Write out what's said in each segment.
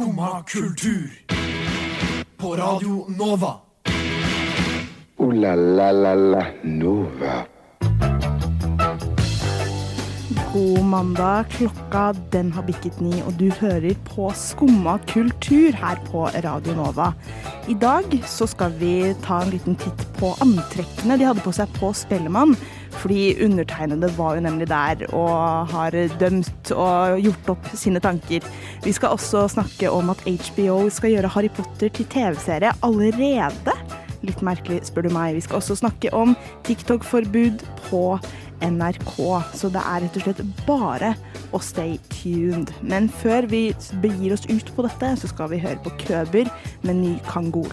Skumma kultur. På Radio Nova. O-la-la-la-la Nova. God mandag. Klokka den har bikket ni, og du hører på Skumma kultur her på Radio Nova. I dag så skal vi ta en liten titt på antrekkene de hadde på seg på Spellemann. Fordi undertegnede var jo nemlig der og har dømt og gjort opp sine tanker. Vi skal også snakke om at HBO skal gjøre Harry Potter til TV-serie allerede. Litt merkelig, spør du meg. Vi skal også snakke om TikTok-forbud på NRK. Så det er rett og slett bare å stay tuned. Men før vi begir oss ut på dette, så skal vi høre på Køber med ny Kangol.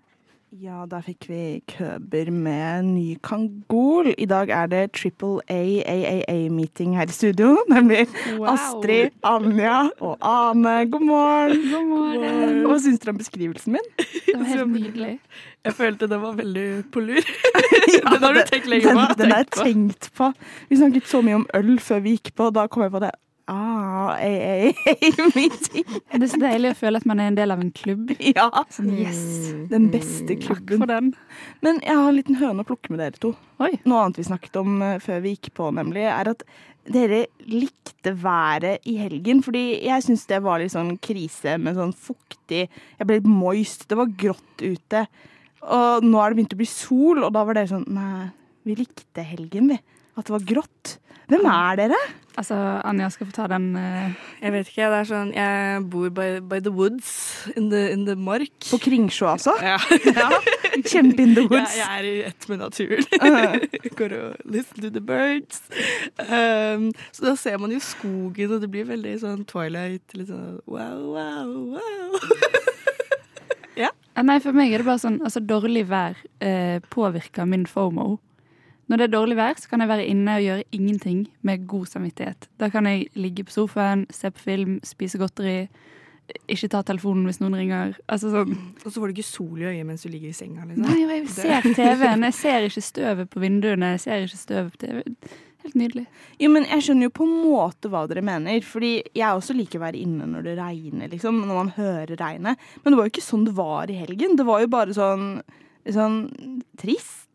Ja, da fikk vi Køber med ny Kangol. I dag er det Triple A-AAA-meeting her i studio. Nemlig Astrid, Anja og Ane. God morgen. God morgen. Hva syns dere om beskrivelsen min? Det var helt nydelig. Jeg følte det var veldig på lur. Ja, Den har du tenkt lenge på. Den, den er Tenkt på. tenkt på. Vi snakket så mye om øl før vi gikk på, og da kom jeg på det. Ah, AA-meeting. Det er så deilig å føle at man er en del av en klubb. Ja. Sånn, yes. Den beste Takk klubben. for den. Men jeg har en liten høne å plukke med dere to. Oi. Noe annet vi snakket om eh, før vi gikk på, nemlig, er at dere likte været i helgen. Fordi jeg syns det var litt sånn krise med sånn fuktig Jeg ble litt moist. Det var grått ute. Og nå er det begynt å bli sol, og da var dere sånn Nei, vi likte helgen, vi. At det var grått. Hvem er dere? Altså, Anja skal få ta den. uh... Jeg vet ikke, det er sånn Jeg bor by, by the woods, in the, in the mark. På Kringsjå, altså? Ja. Kjempe in the woods. jeg er i ett med naturen. Uh, Går og listen to the birds. Um, så da ser man jo skogen, og det blir veldig sånn twilight. Litt sånn wow, wow, wow. Ja, Nei, for meg er det bare sånn altså Dårlig vær eh, påvirker min FOMO. Når det er dårlig vær, så kan jeg være inne og gjøre ingenting med god samvittighet. Da kan jeg ligge på sofaen, se på film, spise godteri, ikke ta telefonen hvis noen ringer. Altså sånn Og så får du ikke sol i øyet mens du ligger i senga. Liksom. Nei, jeg ser TV-en. Jeg ser ikke støvet på vinduene. Jeg ser ikke støvet på TV. Helt nydelig. Jo, men Jeg skjønner jo på en måte hva dere mener. Fordi jeg også liker å være inne når det regner, liksom. Når man hører regnet. Men det var jo ikke sånn det var i helgen. Det var jo bare sånn, sånn trist.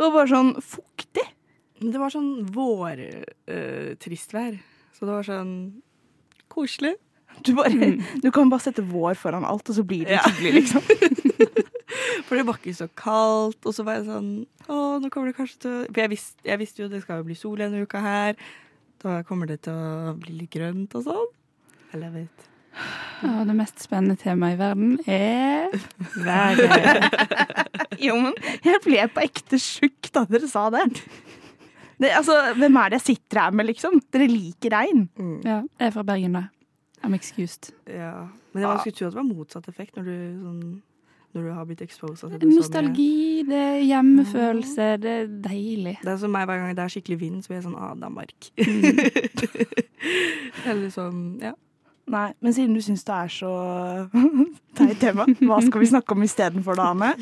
Det var bare sånn fuktig. Men det var sånn vårtristvær. Uh. Så det var sånn koselig. Du, bare, du kan bare sette vår foran alt, og så blir det Ja. hyggelig, liksom. For det var ikke så kaldt. Og så var jeg sånn Å, nå kommer det kanskje til å For jeg, visste, jeg visste jo det skal jo bli sol denne uka her. Da kommer det til å bli litt grønt og sånn. I love it. Og det mest spennende temaet i verden er været. Jo, men jeg ble på ekte sjuk da dere sa det. det. Altså, Hvem er det jeg sitter her med, liksom? Dere liker regn. Ja, jeg er fra Bergen, da. I'm excused. Ja. Men jeg skulle tro at det var motsatt effekt når du, sånn, når du har blitt exposed. Nostalgi, det er hjemmefølelse, det er deilig. Det er som meg hver gang det er skikkelig vind, så blir jeg sånn ah, Danmark. Eller sånn, ja. Nei, men siden du syns det er så teit tema, hva skal vi snakke om istedenfor, da, Anne?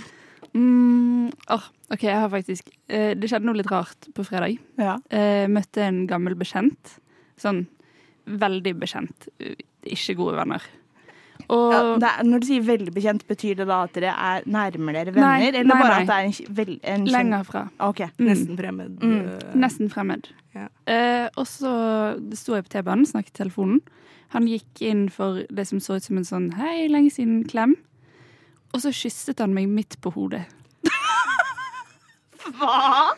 Mm, oh, OK, jeg har faktisk eh, Det skjedde noe litt rart på fredag. Ja. Eh, møtte en gammel bekjent. Sånn veldig bekjent. eh, Ikke gode venner. Og Ja, det er, når du sier veldig bekjent, betyr det da at dere er nærmere dere venner? Nei, eller nei, bare nei. at det er en, vel, en kjent- lenger fra. OK. Mm. Nesten fremmed. Mm. Mm. Nesten fremmed. Eh, og så sto jeg på T-banen, snakket i telefonen. Han gikk inn for det som så ut som en sånn 'hei, lenge siden' klem. Og så kysset han meg midt på hodet. Hva?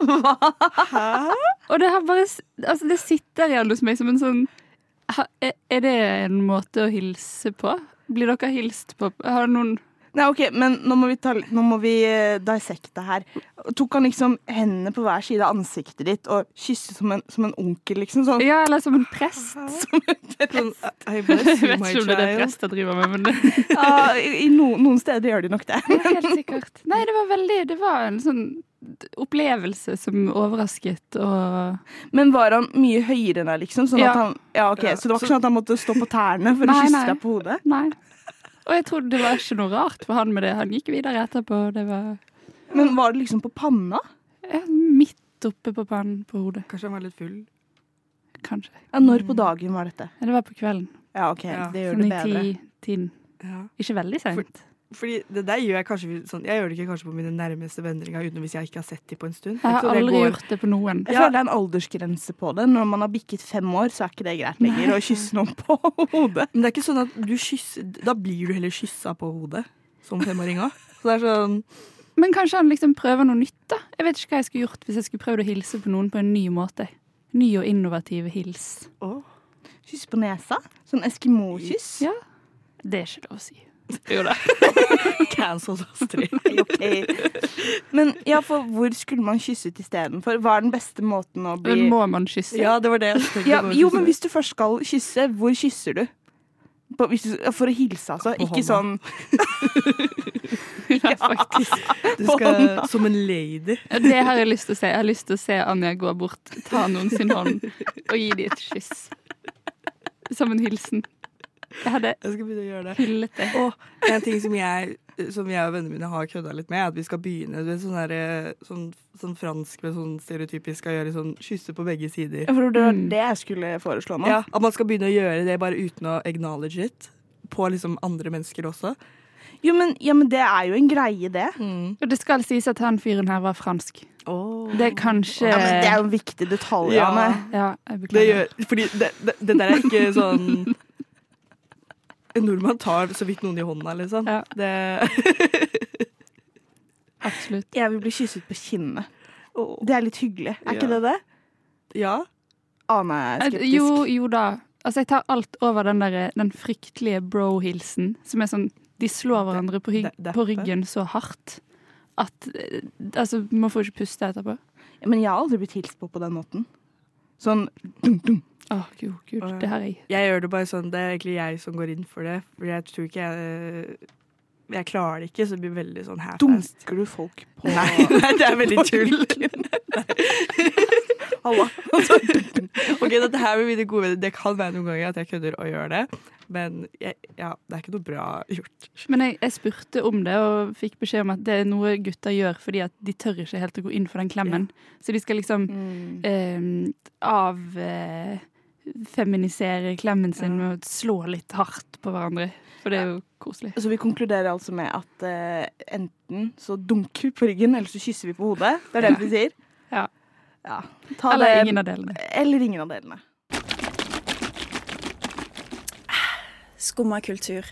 Hva? Og det har bare Altså, det sitter igjen hos meg som en sånn er, er det en måte å hilse på? Blir dere hilst på? Har noen Nei, ok, men nå må vi, ta, nå må vi eh, dissekte her. Tok han liksom hendene på hver side av ansiktet ditt og kysset som en, som en onkel, liksom? Sånn. Ja, eller som en prest. Sånn, I bless Jeg vet ikke om det er det prester driver med, men det Ja, I no, noen steder gjør de nok det. Ja, helt sikkert. Nei, det var veldig Det var en sånn opplevelse som overrasket og Men var han mye høyere enn deg, liksom? Sånn Ja. at han, ja, okay, Ja, Så det var så- ikke sånn at han måtte stå på tærne for å kysse deg på hodet? Nei. Og jeg trodde det var ikke noe rart for han med det. Han gikk videre etterpå. Det var Men var det liksom på panna? ja, midt oppe på pannen på hodet, Kanskje han var litt full. kanskje. Ja, Når på dagen var dette? Ja, det var på kvelden. Ja, ok, Ja, det gjør Sånn det i bedre. ti-tiden. Ja. Ikke veldig seint. Fordi det der gjør jeg kanskje sånn Jeg gjør det ikke kanskje på mine nærmeste venner engang, uten hvis jeg ikke har sett dem på en stund. Jeg har aldri går- gjort det på noen. Jeg føler det er en aldersgrense på det. Når man har bikket fem år, så er ikke det greit lenger å kysse noen på hodet. Men det er ikke sånn at du kysser Da blir du heller kyssa på hodet som femåringa. Så det er sånn Men kanskje han liksom prøver noe nytt, da. Jeg vet ikke hva jeg skulle gjort hvis jeg skulle prøvd å hilse på noen på en ny måte. Ny og innovativ hils. Oh. Kyss på nesa? Sånn eskimo-kyss? Ja. Det er ikke lov å si. Jo da. Cancel Astrid. tre. Ok. Men ja, for hvor skulle man kysset istedenfor? Hva er den beste måten å bli må man kysse? Ja, det var det jeg tenkte ja. Jo, men hvis du først skal kysse, hvor kysser du? På, hvis du for å hilse, altså. På Ikke sånn Ja, faktisk. Du skal som en lady. Ja, Det har jeg lyst til å se. Jeg har lyst til å se Anja gå bort, ta noen sin hånd og gi dem et kyss. Som en hilsen. Jeg hadde Jeg skal begynne å gjøre det. hyllet det. Og en ting som jeg, som jeg og vennene mine har kødda litt med, er at vi skal begynne med sånn, der, sånn, sånn fransk med sånn stereotypisk skal gjøre sånn kysse på begge sider. For det var Mm. det jeg skulle foreslå nå. Ja, At man skal begynne å gjøre det bare uten å acknowledge it. På liksom andre mennesker også. Jo, men, ja, men det er jo en greie, det. Og det skal sies at han fyren her var fransk. Det er kanskje Ja, men det er jo en viktig detalj, Ja. Anne. Ja, jeg Det beklager. gjør, fordi det, det, det der er ikke sånn En nordmann tar så vidt noen i hånda, liksom. Ja. Det, Absolutt. Jeg vil bli kysset på kinnet. Åh. Det er litt hyggelig. Er ikke det det? ja. Ane er skeptisk. Jo, jo da. Altså, jeg tar alt over den, der, den fryktelige bro-hilsen, som er sånn De slår hverandre på, hygg, på ryggen så hardt at eh, Altså, man får ikke puste etterpå. Men jeg har aldri blitt hilst på på den måten. Sånn dum, dum. Å, gud, gud, ja. det har jeg. Jeg gjør det bare sånn, det er egentlig jeg som går inn for det. For jeg tror ikke jeg Jeg klarer det ikke, så det blir veldig sånn half-assed. Dunker du folk på Nei, nei, det er veldig tull. Halla. ok, dette her med mine gode venner, Det kan være noen ganger at jeg kødder og gjør det, men jeg, ja, det er ikke noe bra gjort. Men jeg, jeg spurte om det og fikk beskjed om at det er noe gutter gjør fordi at de tør ikke helt å gå inn for den klemmen. Så de skal liksom Mm. eh, avfeminisere klemmen sin med å slå litt hardt på hverandre. For det er jo koselig. Så vi konkluderer altså med at uh, enten så dunker vi på ryggen, eller så kysser vi på hodet. Det er det vi sier? Ja. ja. Ta Eller det, ingen av delene. eller ingen av delene. Skumma kultur.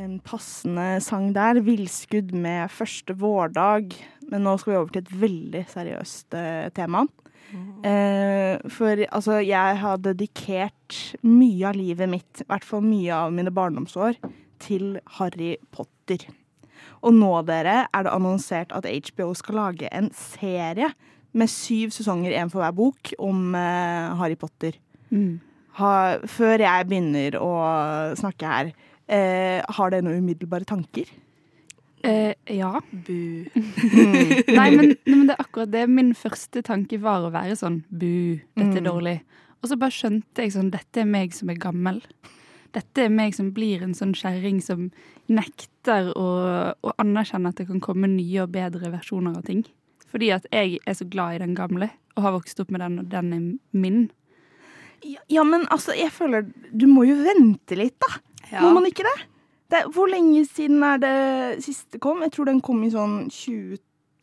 En passende sang der, 'Villskudd' med 'Første vårdag'. Men nå skal vi over til et veldig seriøst uh, tema. Eh, for altså, jeg har dedikert mye av livet mitt, i hvert fall mye av mine barndomsår, til Harry Potter. Og nå, dere, er det annonsert at HBO skal lage en serie med syv sesonger, én for hver bok, om eh, Harry Potter. Mm. Ha, før jeg begynner å snakke her, eh, har dere noen umiddelbare tanker? Eh, ja. Bu. Nei, men, nei, men det er akkurat det. Min første tanke var å være sånn bu, dette er Mm. dårlig. Og så bare skjønte jeg sånn dette er meg som er gammel. Dette er meg som blir en sånn kjerring som nekter å, å anerkjenne at det kan komme nye og bedre versjoner av ting. Fordi at jeg er så glad i den gamle og har vokst opp med den, og den er min. Ja, ja, men altså, jeg føler Du må jo vente litt, da. Må man ikke det? Det? Hvor lenge siden er det siste kom? Jeg tror den kom i sånn 2011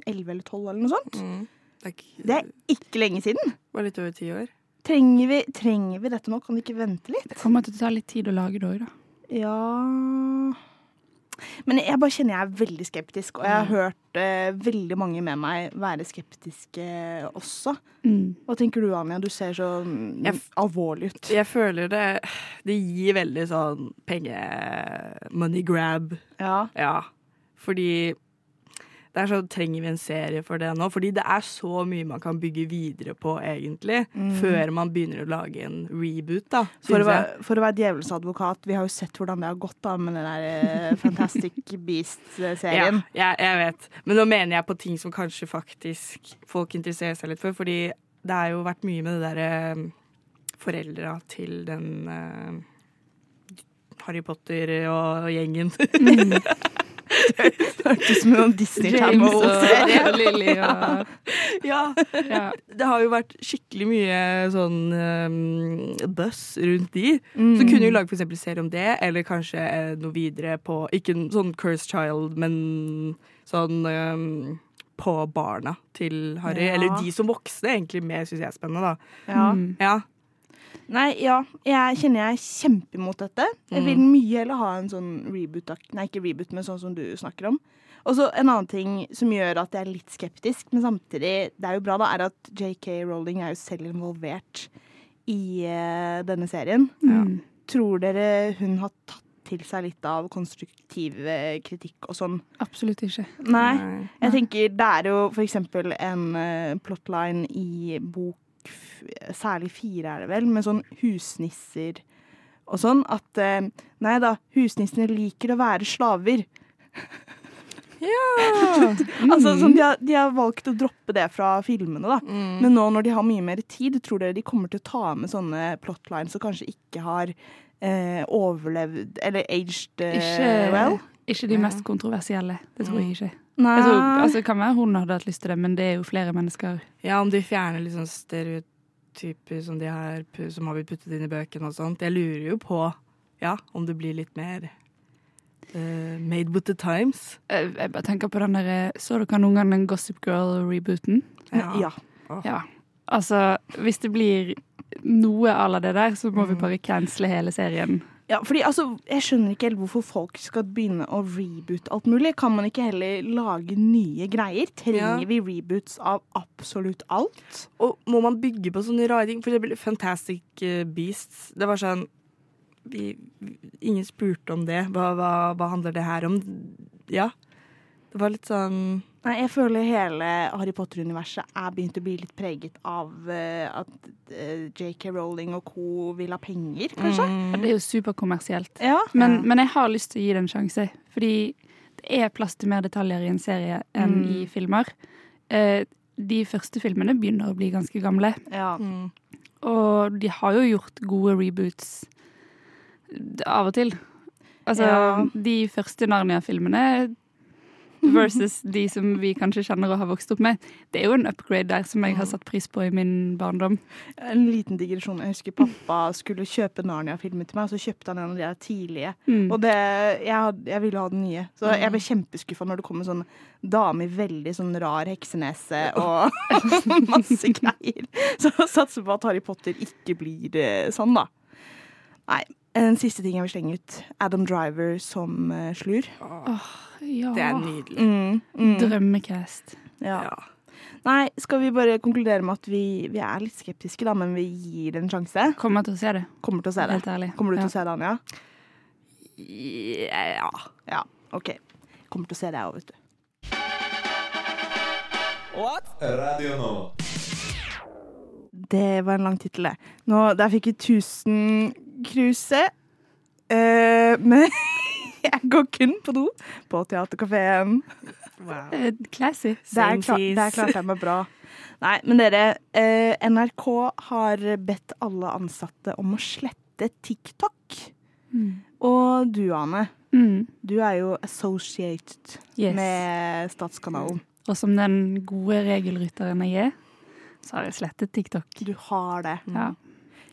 eller 2012 eller noe sånt. Mm. Det er ikke, Det er ikke lenge siden. Det var litt over ti år. Trenger vi, trenger vi dette nå? Kan vi ikke vente litt? Det kommer til å ta litt tid å lage det òg, da. Ja Men jeg bare kjenner jeg er veldig skeptisk, og jeg har hørt eh, veldig mange med meg være skeptiske også. Mm. Hva tenker du, Anja? Du ser så mm, Jeg alvorlig ut. Jeg føler det Det gir veldig sånn penge... Money grab. Ja. Ja. Fordi det er så, Trenger vi en serie for det nå? Fordi det er så mye man kan bygge videre på, egentlig. Før man begynner å lage en reboot, da. Mm. For å, være, for å være djevelens advokat, vi har jo sett hvordan det har gått da med den der eh, Fantastic Ja, Beast-serien. jeg, jeg vet. Men nå mener jeg på ting som kanskje faktisk folk interesserer seg litt for. Fordi det har jo vært mye med det derre foreldra til den uh, Harry Potter og gjengen. Hørtes ut som en Disney Channel-serie. og ja. ja. Det har jo vært skikkelig mye sånn um, buzz rundt de. Mm. Så kunne jo lage for eksempel serie om det, eller kanskje eh, noe videre på Ikke en sånn Cursed Child, men sånn um, på barna til Harry. Ja. Eller de som voksne, egentlig mer syns jeg er spennende, da. Ja. Mm. Ja. Nei, ja. Jeg kjenner jeg er kjempeimot dette. Jeg vil Mm. mye heller ha en sånn reboot Nei, ikke reboot, men sånn som du snakker om. Og så en annen ting som gjør at jeg er litt skeptisk, men samtidig Det er jo bra, da, er at JK Rowling er jo selv involvert i uh, denne serien. Ja. Tror dere hun har tatt til seg litt av konstruktiv eh, kritikk og sånn? Absolutt ikke. Nei. Jeg tenker Det er jo for eksempel en eh, plotline i bok særlig fire, er det vel, med sånn husnisser og sånn. At eh, nei da, husnissene liker å være slaver. ja altså, sånn, de, har, de har valgt å droppe det fra filmene, da. Mm. Men nå når de har mye mer tid, tror dere de kommer til å ta med sånne plotlines som kanskje ikke har eh, overlevd Eller aged eh, Ikke, well? ikke de mest kontroversielle. Det tror jeg ikke. Nei. Jeg tror, altså, det kan være hun hadde hatt lyst til det, men det er jo flere mennesker. Ja, om de fjerner liksom stereotyper som, de har, som har blitt puttet inn i bøkene og sånt. Jeg lurer jo på ja, om det blir litt mer Uh, made with the times. Jeg, jeg bare tenker på den der eh, Så dere noen gang den Gossip Girl-rebooten? ja. Ja. Altså, hvis det blir noe à la det der, så må vi Mm. bare cancele hele serien. Ja, fordi altså, Jeg skjønner ikke helt hvorfor folk skal begynne å reboote alt mulig. Kan man ikke heller lage nye greier? Trenger Ja. vi reboots av absolutt alt? Og må man bygge på sånne rare ting? For eksempel Fantastic eh, Beasts. Det var sånn vi, Ingen spurte om det. Hva, hva, hva handler det her om? Ja. Var litt sånn Nei, Jeg føler hele Harry Potter-universet er begynt å bli litt preget av uh, at uh, JK Rowling og co. vil ha penger, kanskje? Ja, Det er jo superkommersielt. Ja. Men, Ja. men jeg har lyst til å gi det en sjanse, fordi det er plass til mer detaljer i en serie enn Mm. i filmer. Uh, de første filmene begynner å bli ganske gamle, ja. mm. og de har jo gjort gode reboots av og til. Altså, Ja. de første Narnia-filmene versus de som vi kanskje kjenner og har vokst opp med. Det er jo en upgrade der som jeg har satt pris på i min barndom. En liten digresjon. Jeg husker pappa skulle kjøpe Narnia-filmer til meg, og så kjøpte han en av de der tidlige. Mm. Og det, jeg, jeg ville ha den nye. Så jeg ble kjempeskuffa når det kom en sånn dame i veldig sånn rar heksenese og masse greier. Så jeg satser på at Harry Potter ikke blir eh, sånn, da. Nei. En siste ting jeg vil slenge ut. Adam Driver som uh, slur. Ja. Det er nydelig. Mm, mm, Drømmecast. ja. Ja. Nei, skal vi bare konkludere med at vi, vi er litt skeptiske, da, men vi gir det en sjanse? Kommer til å se det, Kommer til å se det. helt ærlig. Kommer du til å se det, Anja? Ja. Ja. OK. Kommer til å se det, jeg òg, vet du. Radio Nova. Det var en lang tittel, det. Nå, der fikk vi 1000-cruiset. Uh, men jeg går kun på do på Theatercaféen. Wow. Eh, Classy. Der, klar, der klarte jeg meg bra. Nei, men dere. uh, NRK har bedt alle ansatte om å slette TikTok. Mm. Og du, Ane, Mm. du er jo associated Yes. med Statskanalen. Og som den gode regelrytteren jeg er, så har jeg slettet TikTok. Du har det. Ja.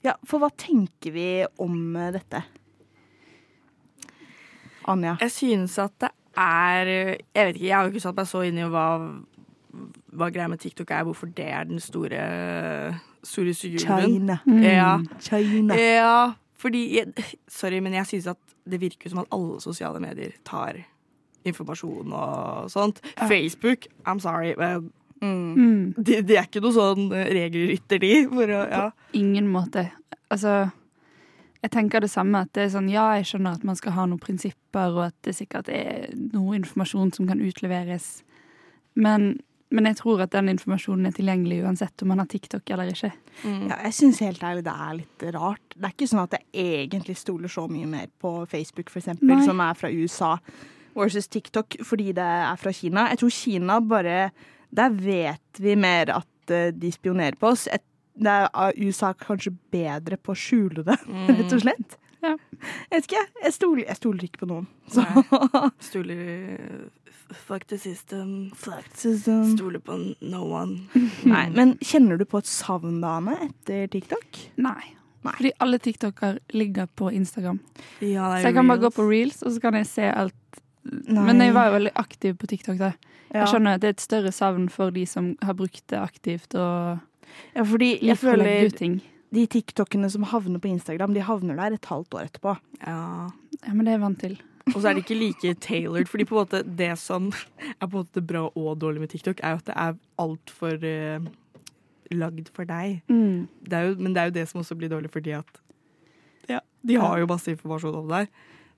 Ja, For hva tenker vi om eh, dette? Anja. Jeg synes at det er Jeg vet ikke, jeg har jo ikke satt meg så inn i hva, hva greia med TikTok er, hvorfor det er den store, store. China. Mm. Ja. China. ja, fordi jeg, Sorry, men jeg synes at det virker som at alle sosiale medier tar informasjon og sånt. Facebook, I'm sorry, men Mm. Mm. de, de er ikke noe sånn eh, regelrytter, de. For å, ja. Ingen måte. Altså, jeg tenker det samme. At det er sånn, ja, jeg skjønner at man skal ha noen prinsipper, og at det sikkert er noe informasjon som kan utleveres Men, men jeg tror at den informasjonen er tilgjengelig uansett om man har TikTok eller ikke. Mm. Ja, jeg syns helt ærlig det er litt rart. Det er ikke sånn at jeg egentlig stoler så mye mer på Facebook, for eksempel, som er fra USA, versus TikTok, fordi det er fra Kina. Jeg tror Kina bare Der vet vi mer at eh, de spionerer på oss. Et, det er, ah, USA kanskje bedre på å skjule det, rett og slett. Ja. Jeg vet ikke, jeg stoler, jeg stoler ikke på noen. Så. Stoler Fuck the system. Fuck the system. Stoler på no one. Nei, men kjenner du på et savn, Dane, etter TikTok? Nei. Nei. Fordi alle TikToker ligger på Instagram. Ja, det er Så jeg kan bare gå på reels, og så kan jeg se alt. Nei. Men jeg var jo veldig aktiv på TikTok. da. Ja. Jeg skjønner at det er et større savn for de som har brukt det aktivt og Ja, fordi jeg føler de TikTokene som havner på Instagram, de havner der et halvt år etterpå. Ja. Ja, men det er jeg vant til. Og så er det ikke like tailored. Fordi på en måte det som er på en måte bra og dårlig med TikTok, er jo at det er altfor uh, lagd for deg. Mm. Det er jo, men det er jo det som også blir dårlig fordi at ja, de har jo masse informasjon om deg.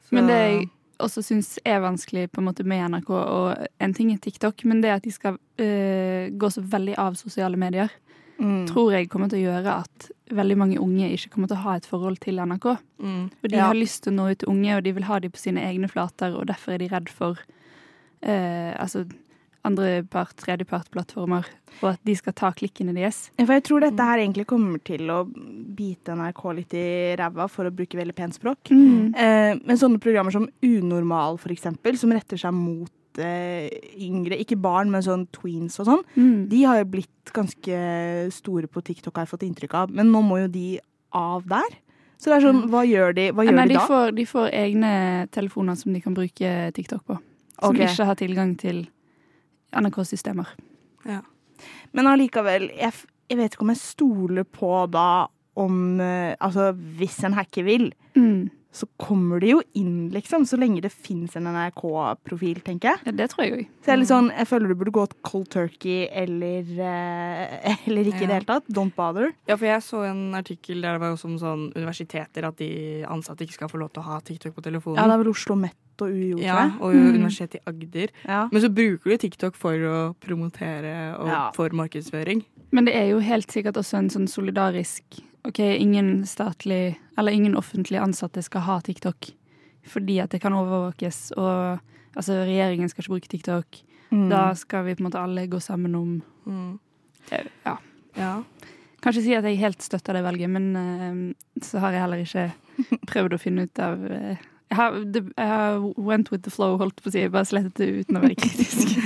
Så- Men det jeg også syns er vanskelig på en måte med NRK, og en ting er TikTok, men det at de skal uh, gå så veldig av sosiale medier, Mm. tror jeg kommer til å gjøre at veldig mange unge ikke kommer til å ha et forhold til NRK. mm. Og de Ja. har lyst til å nå ut til unge, og de vil ha dem på sine egne flater, og derfor er de redd for uh, altså andrepart, tredjepartplattformer, og at de skal ta klikkene deres. For jeg tror dette her egentlig kommer til å bite NRK litt i ræva, for å bruke veldig pent språk. Eh, men sånne programmer som Unormal, for eksempel, som retter seg mot eh, yngre, ikke barn, men sånn tweens og sånn, Mm. de har jo blitt ganske store på TikTok, har jeg fått inntrykk av. Men nå må jo de av der. Så det er sånn, hva gjør de, hva gjør Nei, de de da? får, de får egne telefoner som de kan bruke TikTok på. Som okay. ikke har tilgang til NRK-systemer. Men allikevel, jeg, jeg vet ikke om jeg stoler på da om eh, Altså, hvis en hacker vil, Mm. Så kommer de jo inn, liksom. Så lenge det fins en NRK-profil, tenker jeg. Ja, det tror jeg òg. Så jeg litt sånn, jeg føler du burde gå til cold turkey eller, eh, eller ikke i det hele tatt. Don't bother. Ja, for jeg så en artikkel der det var også om sånn universiteter at de ansatte ikke skal få lov til å ha TikTok på telefonen. Ja, det er vel Oslo Met og UiO, tror Ja, og Mm. Universitetet i Agder. Ja. Men så bruker du TikTok for å promotere og Ja. for markedsføring. Men det er jo helt sikkert også en sånn solidarisk OK, ingen statlig eller ingen offentlig ansatte skal ha TikTok fordi at det kan overvåkes, og altså regjeringen skal ikke bruke TikTok. Mm. Da skal vi på en måte alle gå sammen om Mm. Ja. Ja. Kan ikke si at jeg helt støtter det valget, men eh, så har jeg heller ikke prøvd å finne ut av eh, jeg har, jeg har went with the flow, holdt på å si. Jeg bare slettet det uten å være kritisk.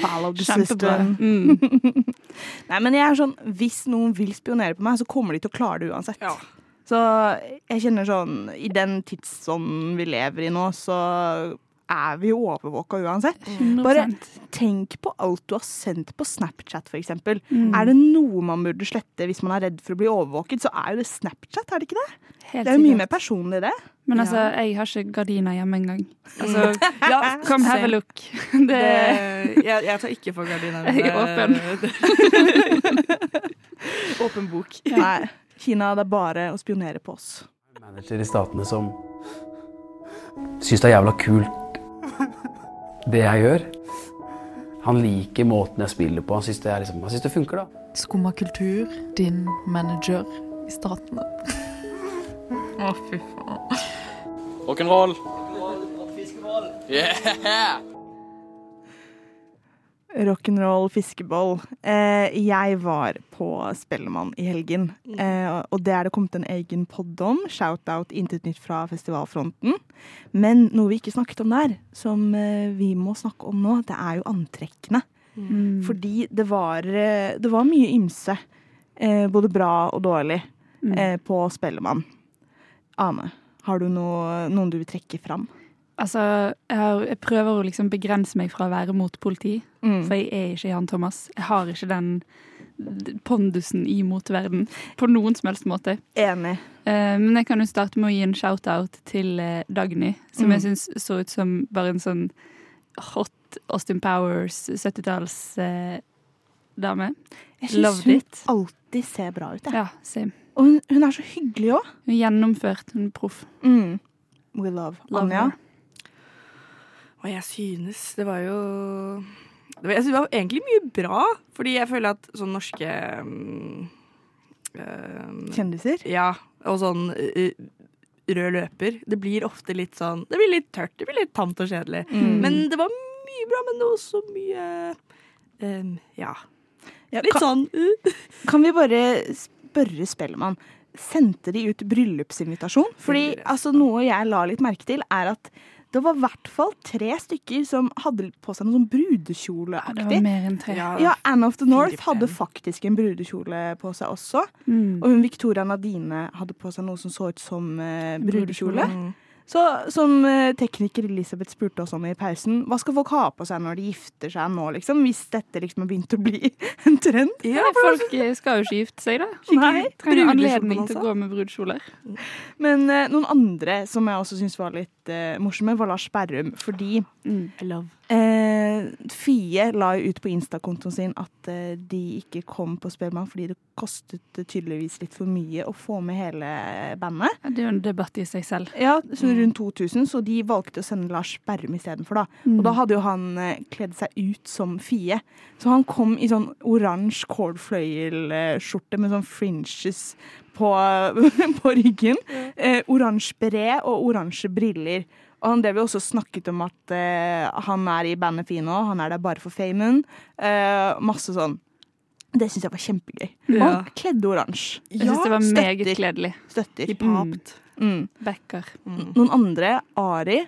Follow the system. Mm. Nei, men jeg er sånn, Hvis noen vil spionere på meg, så kommer de til å klare det uansett. Ja. Så jeg kjenner sånn I den tidsånden vi lever i nå, så er vi jo overvåka uansett. 100%. Bare tenk på alt du har sendt på Snapchat, f.eks. eksempel Mm. Er det noe man burde slette hvis man er redd for å bli overvåket, så er jo det Snapchat, er det ikke det? Helt Det er jo mye mer personlig, det. Men altså, Ja. jeg har ikke gardiner hjemme engang. Altså, Ja, come have a look. Det, Det, jeg, jeg tar ikke for gardiner. Jeg er Åpen bok. Nei, Kina, det er bare å spionere på oss. manager i statene som syns det er jævla kult det jeg gjør. Han liker måten jeg spiller på. Han syns det, er liksom, han synes det funker, da. Skumma kultur, din manager i statene. Å, fy faen. Rock'n'roll. Yeah! Rock'n'roll fiskeboll. Eh, jeg var på Spellemann i helgen, eh, og det er det kommet en egen pod om. Shout-out Intet nytt fra festivalfronten. Men noe vi ikke snakket om der, som eh, vi må snakke om nå, det er jo antrekkene. Mm. Fordi det var, det var mye ymse, eh, både bra og dårlig, Mm. eh, på Spellemann. Ane, har du noe, noen du vil trekke fram? Altså, jeg, har, jeg prøver å liksom begrense meg fra å være mot politi, Mm. for jeg er ikke Jan Thomas. Jeg har ikke den pondusen i motverden på noen som helst måte. Enig. Eh, men jeg kan jo starte med å gi en shout-out til eh, Dagny, som Mm. jeg syns så ut som bare en sånn hot Austin Powers 70-tallsdame. eh. Jeg syns hun it. alltid ser bra ut. jeg. Ja, same. Og hun, hun er så hyggelig òg. Hun er gjennomført, hun er proff. Mm. We love. Love Anja? her. Og jeg synes Det var jo det var, jeg synes det var egentlig mye bra, fordi jeg føler at sånn norske um, Kjendiser? Ja, og sånn uh, rød løper. Det blir ofte litt sånn Det blir litt tørt, det blir litt tamt og kjedelig. Mm. Men det var mye bra, men det var også mye um, Ja. Ja, Litt kan, sånn uh. kan vi bare spørre Spellemann, sendte de ut bryllupsinvitasjon? Fordi altså, noe jeg la litt merke til, er at det var i hvert fall tre stykker som hadde på seg noe sånn Det brudekjoleaktig. var mer enn tre. Ja, Anne of the North hadde faktisk en brudekjole på seg også. Mm. Og hun Victoria Nadine hadde på seg noe som så ut som brudekjole. brudekjole. Mm. Så som eh, tekniker Elisabeth spurte oss om i pausen, hva skal folk ha på seg når de gifter seg nå, liksom? Hvis dette liksom har begynt å bli en trend? Ja, folk eh, skal jo ikke gifte seg, da. Nei. Trenger anledning til å gå med brudekjoler. Men uh, noen andre som jeg også syns var litt uh, morsomme, var Lars Berrum. Fordi Mm. I love. Eh, Fie la jo ut på Insta-kontoen sin at eh, de ikke kom på Spellemann fordi det kostet tydeligvis litt for mye å få med hele bandet. Ja, Det er jo en debatt i seg selv. Ja, så rundt 2000, så de valgte å sende Lars Berrum istedenfor, da. Og da hadde jo han eh, kledd seg ut som Fie. Så han kom i sånn oransje cordfløyelskjorte med sånn fringes på, på ryggen. Eh, oransje beret og oransje briller. Og han drev jo også snakket om at eh, han er i bandet Fino, han er der bare for famen. Eh, masse sånn. Det syns jeg var kjempegøy. Og Ja. han kledde oransje. Jeg syns det var støtter. meget kledelig. Støtter. Hiphop. Mm. Backer. Noen andre, Ari,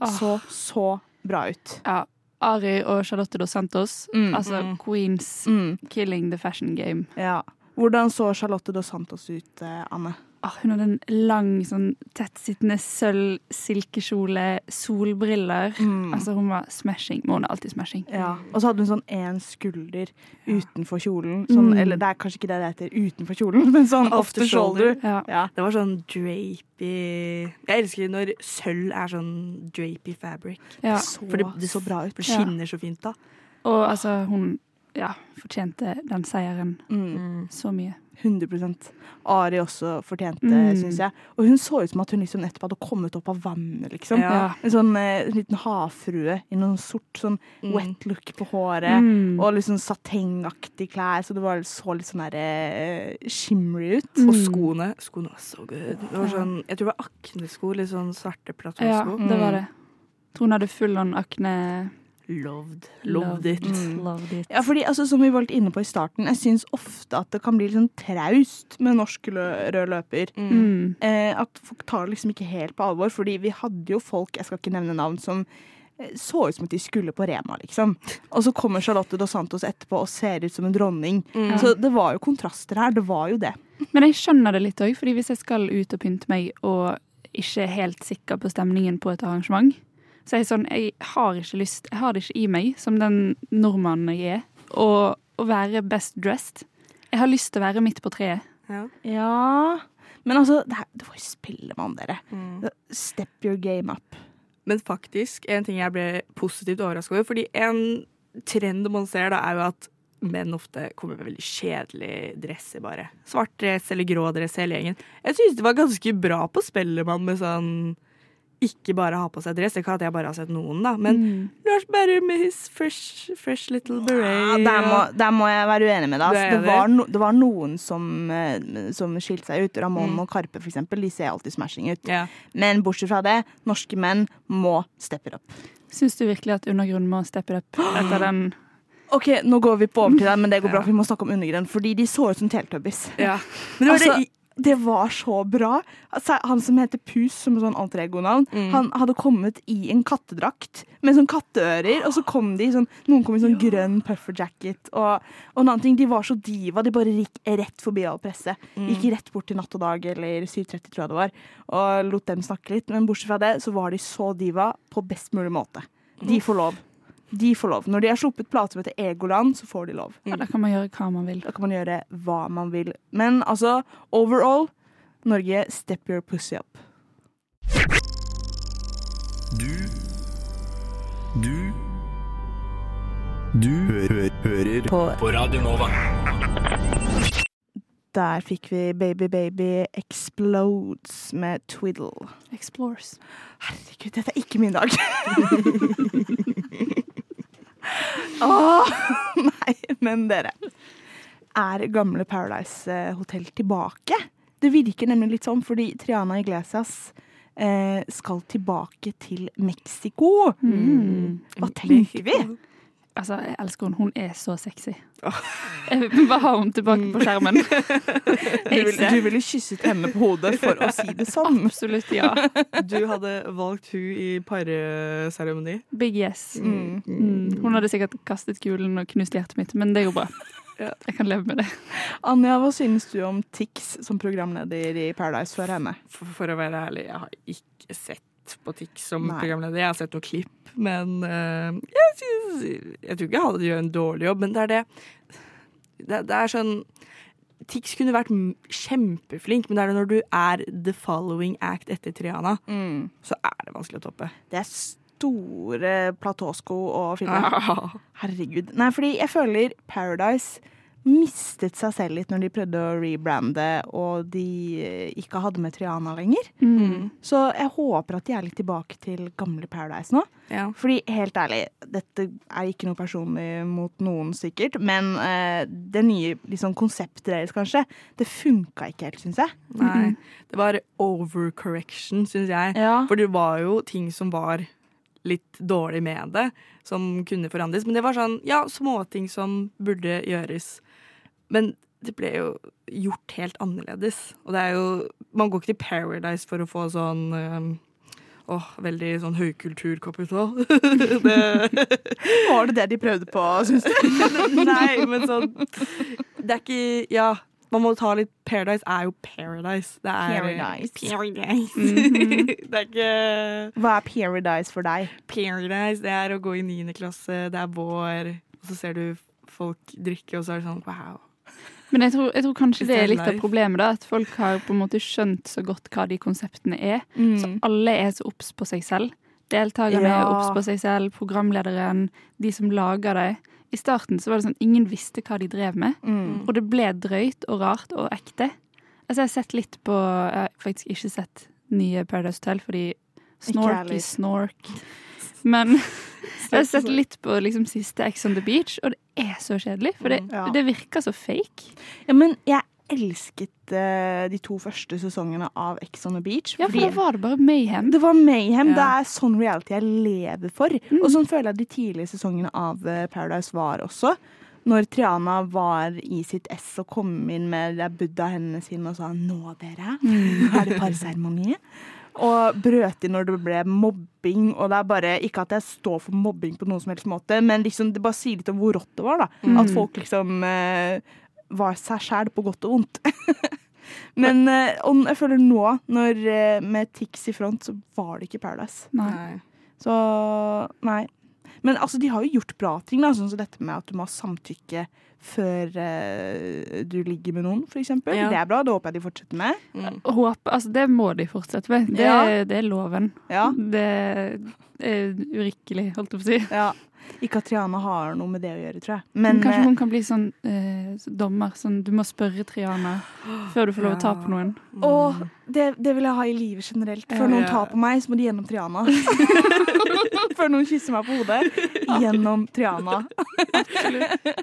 Åh. så så bra ut. Ja. Ari og Charlotte Dos Santos, Mm. altså Mm. Queens Mm. killing the fashion game. Ja. Hvordan så Charlotte Dos Santos ut, eh, Anne? Ah, hun hadde en lang, sånn tettsittende sølv silkekjole, solbriller. Mm. Altså, hun var smashing. Men hun er alltid smashing. Ja. Og så hadde hun sånn én skulder utenfor kjolen. Sånn, Mm. Eller det er kanskje ikke det det heter utenfor kjolen, men sånn off the shoulder. Ja. Ja. Det var sånn drapey Jeg elsker når sølv er sånn drapey fabric. For det- det- så bra ut. For det skinner så fint da. Og altså, hun ja, fortjente den seieren Mm. så mye. 100% Ari også fortjente, Mm. syns jeg. Og hun så ut som at hun liksom nettopp hadde kommet opp av vannet, liksom. Ja. En sånn eh, liten havfrue i noen sort sånn Mm. wet look på håret. Mm. Og liksom sånn satengaktig klær, så det var, så litt sånn der eh, shimmery ut. Mm. Og skoene. Skoene var så good. Det var sånn, jeg tror det var aknesko. Litt sånn svarte Ja, det var det. Tror hun hadde full on akne. Loved. Loved it. Mm. Loved it. Ja, fordi altså, Som vi var litt inne på i starten, jeg syns ofte at det kan bli litt sånn traust med norsk lø rød løper. Mm. Eh, at folk tar det liksom ikke helt på alvor. Fordi vi hadde jo folk, jeg skal ikke nevne navn, som eh, så ut som at de skulle på Rema, liksom. Og så kommer Charlotte Dos Santos etterpå og ser ut som en dronning. Mm. Så det var jo kontraster her. Det var jo det. Men jeg skjønner det litt òg, fordi hvis jeg skal ut og pynte meg og ikke er helt sikker på stemningen på et arrangement, så er jeg sånn Jeg har ikke lyst Jeg har det ikke i meg, som den nordmannen jeg er, å, å være best dressed. Jeg har lyst til å være midt på treet. Ja. Ja Men altså, det, her, det var jo Spellemann, dere. Mm. Step your game up. Men faktisk, en ting jeg ble positivt overraska over Fordi en trend man ser, da, er jo at menn ofte kommer med veldig kjedelige dresser, bare. Svart dress eller grå dress, hele gjengen. Jeg synes det var ganske bra på Spellemann med sånn ikke bare ha på seg dress. Kan at jeg bare har sett noen, da. Men Mm. Lars Berrum med his fresh, fresh little Ja, beret. der, må, der må jeg være uenig med deg. Altså, det, det, var no, det var noen som, eh, som skilte seg ut. Ramón Mm. og Karpe, for eksempel. De ser alltid smashing ut. Ja. Men bortsett fra det, norske menn må steppe opp. up. Syns du virkelig at undergrunnen må steppe opp etter den OK, nå går vi på over til deg, men det går bra, Ja. for vi må snakke om undergrunnen. Fordi de så ut som teletubbies. ja. Men det var Altså, det, det var så bra. Altså, han som heter Pus, som er sånn alter ego-navn, Mm. han hadde kommet i en kattedrakt med sånn katteører, og så kom de sånn Noen kom i sånn grønn pufferjacket, og, og en annen ting, de var så diva. De bare gikk rett forbi all presse. Mm. Gikk rett bort til Natt og Dag eller 7.30, tror jeg det var, og lot dem snakke litt. Men bortsett fra det, så var de så diva på best mulig måte. De får lov. De får lov. Når de har sluppet plate som heter Egoland, så får de lov. Ja, da kan man gjøre hva man vil. Da kan man gjøre hva man vil. Men altså, overall, Norge, step your pussy up. Du Du Du hø hø hører på. på Radio Nova. Der fikk vi Baby Baby Explodes med Twiddle. Explores. Herregud, dette er ikke min dag. Åh, nei, men dere. Er gamle Paradise eh, Hotel tilbake? Det virker nemlig litt sånn, fordi Triana Iglesias eh, skal tilbake til Mexico. Mm. Hva tenker vi? Altså, jeg elsker henne. Hun er så sexy. Jeg vil bare ha henne tilbake på skjermen. Du, vil, du ville kysset henne på hodet for å si det sånn. Absolutt, ja. Du hadde valgt hun i parseremoni. Big yes. Mm. Mm. Hun hadde sikkert kastet kulen og knust hjertet mitt, men det går bra. Ja. Jeg kan leve med det. Anja, hva synes du om Tix som programleder i Paradise for henne? For, for å være ærlig, jeg har ikke sett på Tix som Nei. programleder. Jeg har sett noen klipp, men uh, jeg, synes, jeg tror ikke han gjør en dårlig jobb. Men det er det Det, det er sånn Tix kunne vært kjempeflink, men det er det når du er the following act etter Triana, Mm. så er det vanskelig å toppe. Det er store platåsko å finne. Herregud. Nei, fordi jeg føler Paradise mistet seg selv litt når de prøvde å rebrande og de eh, ikke hadde med Triana lenger. Mm. Så jeg håper at de er litt tilbake til gamle Paradise nå. Ja. Fordi helt ærlig, dette er ikke noe personlig mot noen sikkert, men eh, det nye liksom, konseptet deres kanskje, det funka ikke helt, syns jeg. Nei. Det var overcorrection, syns jeg. Ja. For det var jo ting som var litt dårlig med det, som kunne forandres. Men det var sånn, ja, småting som burde gjøres. Men det ble jo gjort helt annerledes. Og det er jo Man går ikke til Paradise for å få sånn um, Åh, veldig sånn høykulturkapital. det Var det det de prøvde på, syns du? Nei, men sånn Det er ikke Ja, man må ta litt Paradise er jo Paradise. Det er Paradise. Paradise. det er ikke Hva er Paradise for deg? Paradise, det er å gå i niende klasse, det er vår, og så ser du folk drikke, og så er det sånn wow. Men jeg tror, jeg tror kanskje det er litt av problemet, da. At folk har på en måte skjønt så godt hva de konseptene er. Så alle er så obs på seg selv. Deltakerne er Ja. obs på seg selv, programlederen, de som lager det. I starten så var det sånn ingen visste hva de drev med. Mm. Og det ble drøyt og rart og ekte. Altså Jeg har sett litt på Jeg har faktisk ikke sett nye Paradise Hotel, fordi snorky snork. Men jeg har sett litt på liksom siste Ex on the Beach, og det er så kjedelig. For det, Ja. det virker så fake. Ja, men jeg elsket uh, de to første sesongene av Ex on the Beach. Ja, for da var det bare mayhem. det var mayhem. Ja. Det er sånn reality jeg lever for. Og sånn føler jeg de tidlige sesongene av eh, Paradise var også. Når Triana var i sitt ess og kom inn med buddha-hendene sine og sa 'nå, dere, er det parseremoni'? Og brøt inn når det ble mobbing. Og det er bare Ikke at jeg står for mobbing på noen som helst måte, men liksom det bare sier litt om hvor rått det var. da At folk liksom eh, var seg sjæl på godt og vondt. men eh, og jeg føler nå, når, eh, med Tix i front, så var det ikke Paradise. Nei. Så nei. Men altså, de har jo gjort bra ting, da, sånn som dette med at du må ha samtykke før eh, du ligger med noen, eksempel. Ja. Det er bra, det håper jeg de fortsetter med. Mm. Håp, altså det må de fortsette med. Det, Ja. det er loven. Ja. Det er urikkelig, holdt jeg på å si. ja. Ikke at Triana har noe med det å gjøre, tror jeg. Men Men kanskje eh, hun kan bli sånn eh, dommer. Sånn, du må spørre Triana før du får lov å ta på noen. Åh, det, det vil jeg ha i livet generelt. Før noen tar på meg, så må de gjennom Triana. Før noen kysser meg på hodet, gjennom Triana.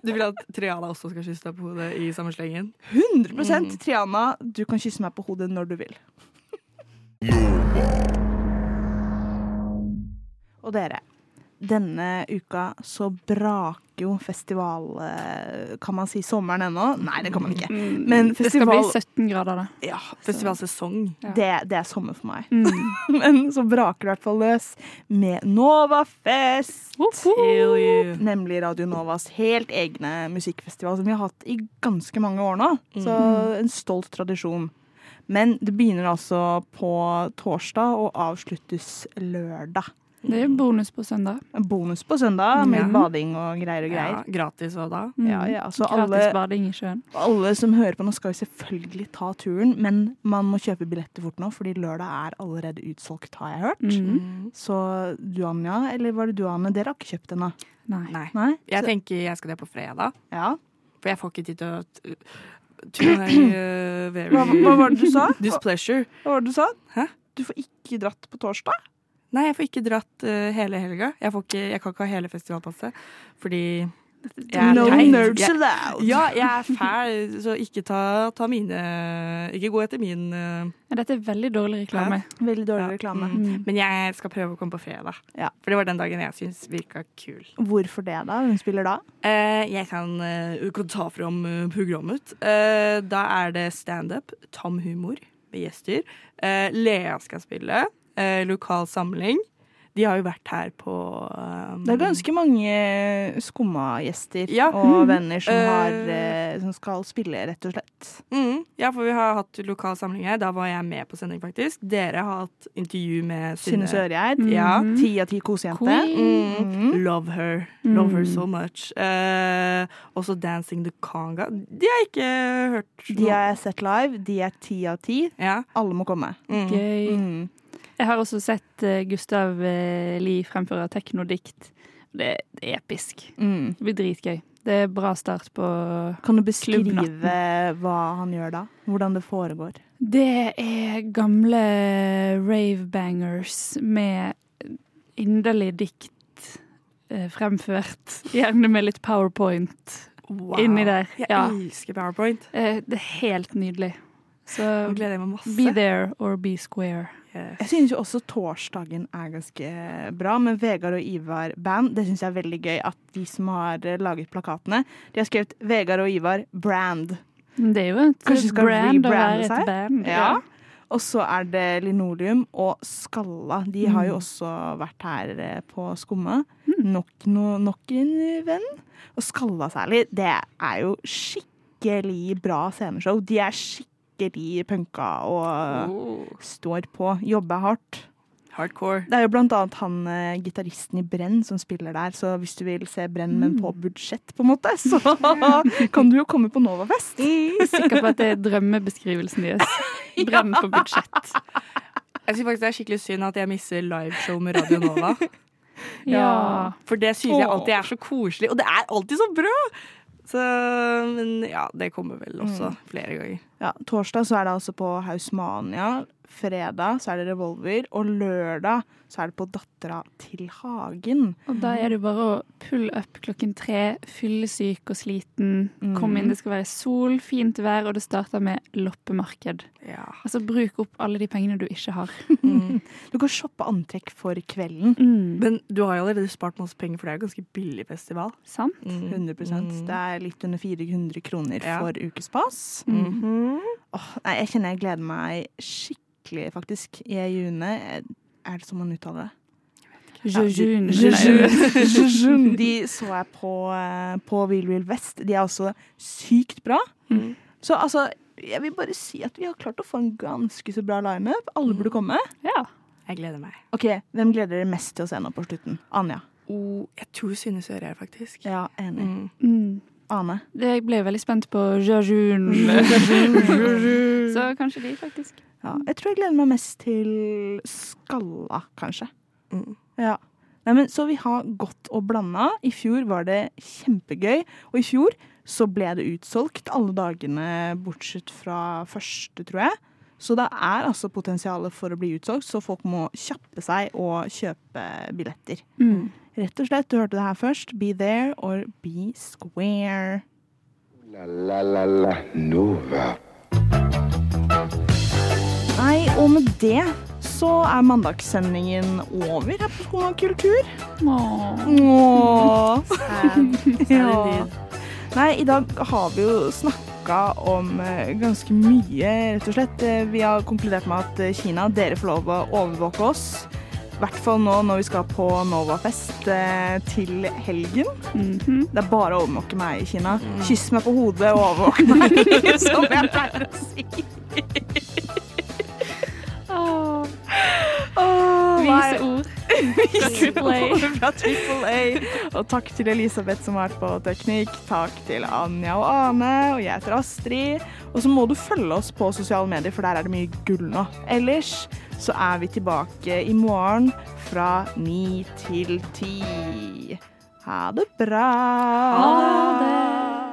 Du vil at Triana også skal kysse deg på hodet i samme slengen? 100% Triana, du kan kysse meg på hodet når du vil. Og dere, denne uka så braker jo festival... eh, Kan man si sommeren ennå? Nei, det kan man ikke. Men festival... Det skal bli 17 grader, da. ja, Festivalsesong. Ja. det, det er sommer for meg. Mm. Men så braker det i hvert fall løs med Novafest. Nemlig Radio Novas helt egne musikkfestival, som vi har hatt i ganske mange år nå. Så en stolt tradisjon. Men det begynner altså på torsdag og avsluttes lørdag. Det er bonus på søndag. En bonus på søndag med Ja. bading og greier og greier. Ja, gratis og da. Mm. Ja, ja, så Gratis bading i sjøen. alle som hører på nå, skal jo selvfølgelig ta turen, men man må kjøpe billetter fort nå, fordi lørdag er allerede utsolgt, har jeg hørt. Mm. Så du, Anja, eller var det du, Anne? Dere har ikke kjøpt ennå? Nei. Nei. Nei? Jeg Så- tenker jeg skal det på fredag, ja. for jeg får ikke tid til å very Hva, hva var det du sa? Hva, displeasure. hva var det du sa? Hæ? Du får ikke dratt på torsdag? Nei, jeg får ikke dratt uh, hele helga. Jeg, får ikke, jeg kan ikke ha hele festivalpasset fordi jeg er No teit. nerds Jeg- allowed. Ja, jeg er fæl, så ikke ta, ta mine Ikke gå etter min uh, Ja, Dette er veldig dårlig reklame. Veldig dårlig reklame. Mm. Men jeg skal prøve å komme på fredag. Ja. For det var den dagen jeg syns virka kul. Hvorfor det, da? Hvem spiller da? Uh, jeg kan, kan ta fram programmet. Eh, da er det standup, Tom Humor med gjester. Eh, Lea skal spille. Eh, lokal samling. De har jo vært her på um, Det er ganske mange skumma-gjester Ja. og Mm. venner som, har, eh, som skal spille, rett og slett. Mm, ja, for vi har hatt lokal samling her. Da var jeg med på sending, faktisk. Dere har hatt intervju med Synne Sørgeid. Mm. Ja. Ti av ti kosejente. Mm. Mm. Love her. Love her Mm. so much. Uh, også Dancing the Conga. De har jeg ikke hørt De har jeg sett live. De er ti av ti. Ja. Alle må komme. Mm. Gøy. Jeg har også sett eh, Gustav eh, Lie fremføre teknodikt. Det er episk. Mm. Det blir dritgøy. Det er bra start på Kan du beskrive klubbnatten. hva han gjør da? Hvordan det foregår? Det er gamle rave-bangers med inderlig dikt eh, fremført. Gjerne med litt powerpoint Wow. inni der. Jeg elsker PowerPoint. Eh, Det er helt nydelig. Så be there or be square. Yes. Jeg synes jo også torsdagen er ganske bra, med Vegard og Ivar Band. Det syns jeg er veldig gøy at de som har eh, laget plakatene, de har skrevet Vegard og Ivar Brand. Det er jo et Kanskje skal brand å være et band. Ja. Og så er det Linoleum og Skalla. De har jo Mm. også vært her eh, på Skumma. Nok, no, nok en venn. Og Skalla særlig. Det er jo skikkelig bra sceneshow. De er skikkelig punka og Oh, står på. Jobber hardt. hardcore. Det er jo blant annet han uh, gitaristen i Brenn som spiller der, så hvis du vil se Brenn, men på Mm. budsjett, på en måte, så kan du jo komme på Novafest. Sikker på at det er drømmebeskrivelsen deres. Brenn på budsjett. Jeg synes faktisk det er skikkelig synd at jeg misser liveshow med Radio Nova. Ja. For det synes jeg alltid er så koselig, og det er alltid så bra! Så, men ja, det kommer vel også flere ganger. Ja, torsdag så er det altså på Hausmania. Fredag så er det Revolver. Og lørdag så er det på Dattera til Hagen. Og da er det jo bare å pull up klokken tre, fyllesyk og sliten, Mm. kom inn, det skal være sol, fint vær, og det starter med loppemarked. Ja. Altså bruk opp alle de pengene du ikke har. Du kan shoppe antrekk for kvelden. Mm. Men du har jo allerede spart masse penger, for det er jo ganske billig festival. Sant? 100 Det er litt under 400 kroner Ja. for ukespass. Mhm. Åh, nei, jeg kjenner jeg gleder meg skikkelig, faktisk. I juni. Er det som man uttaler det? Jejun. De så jeg på, eh, på Wheel Wheel Vest. De er også sykt bra. Mm. Så altså, jeg vil bare si at vi har klart å få en ganske så bra lineup. Alle burde komme. Ja. Jeg gleder meg. Ok, Hvem gleder dere mest til å se nå på slutten? Anja. Oh, jeg tror Synne Søre er faktisk. Ja, enig. Mm. Mm. Ane. Jeg ble veldig spent på Jajun. Så kanskje de, faktisk. Ja, jeg tror jeg gleder meg mest til Skalla, kanskje. Mm. Ja. Nei, men, så vi har gått og blanda. I fjor var det kjempegøy. Og i fjor så ble det utsolgt alle dagene bortsett fra første, tror jeg. Så det er altså potensialet for å bli utsolgt, så folk må kjappe seg og kjøpe billetter. Mm. Rett og slett, du hørte det her først. Be there or be square. La la la la Nova. Nei, og med det så er mandagssendingen over her på Skolen og kultur. Åh. Åh. Sad Ja. Nei, i dag har vi jo snakka om eh, ganske mye, rett og slett. Eh, Vi har konkludert med at eh, Kina, dere får lov å overvåke oss. I hvert fall nå når vi skal på Novafest eh, til helgen. Mhm. Det er bare å overvåke meg i Kina. Kyss meg på hodet og overvåke meg, som jeg pleier å si. Åh. Åh, nei. Vise ord. Triple Fra Triple A. Og takk til Elisabeth som har vært på teknikk. Takk til Anja og Ane. Og jeg heter Astrid. Og så må du følge oss på sosiale medier, for der er det mye gull nå. Ellers så er vi tilbake i morgen fra ni til ti. Ha det bra. Ha det.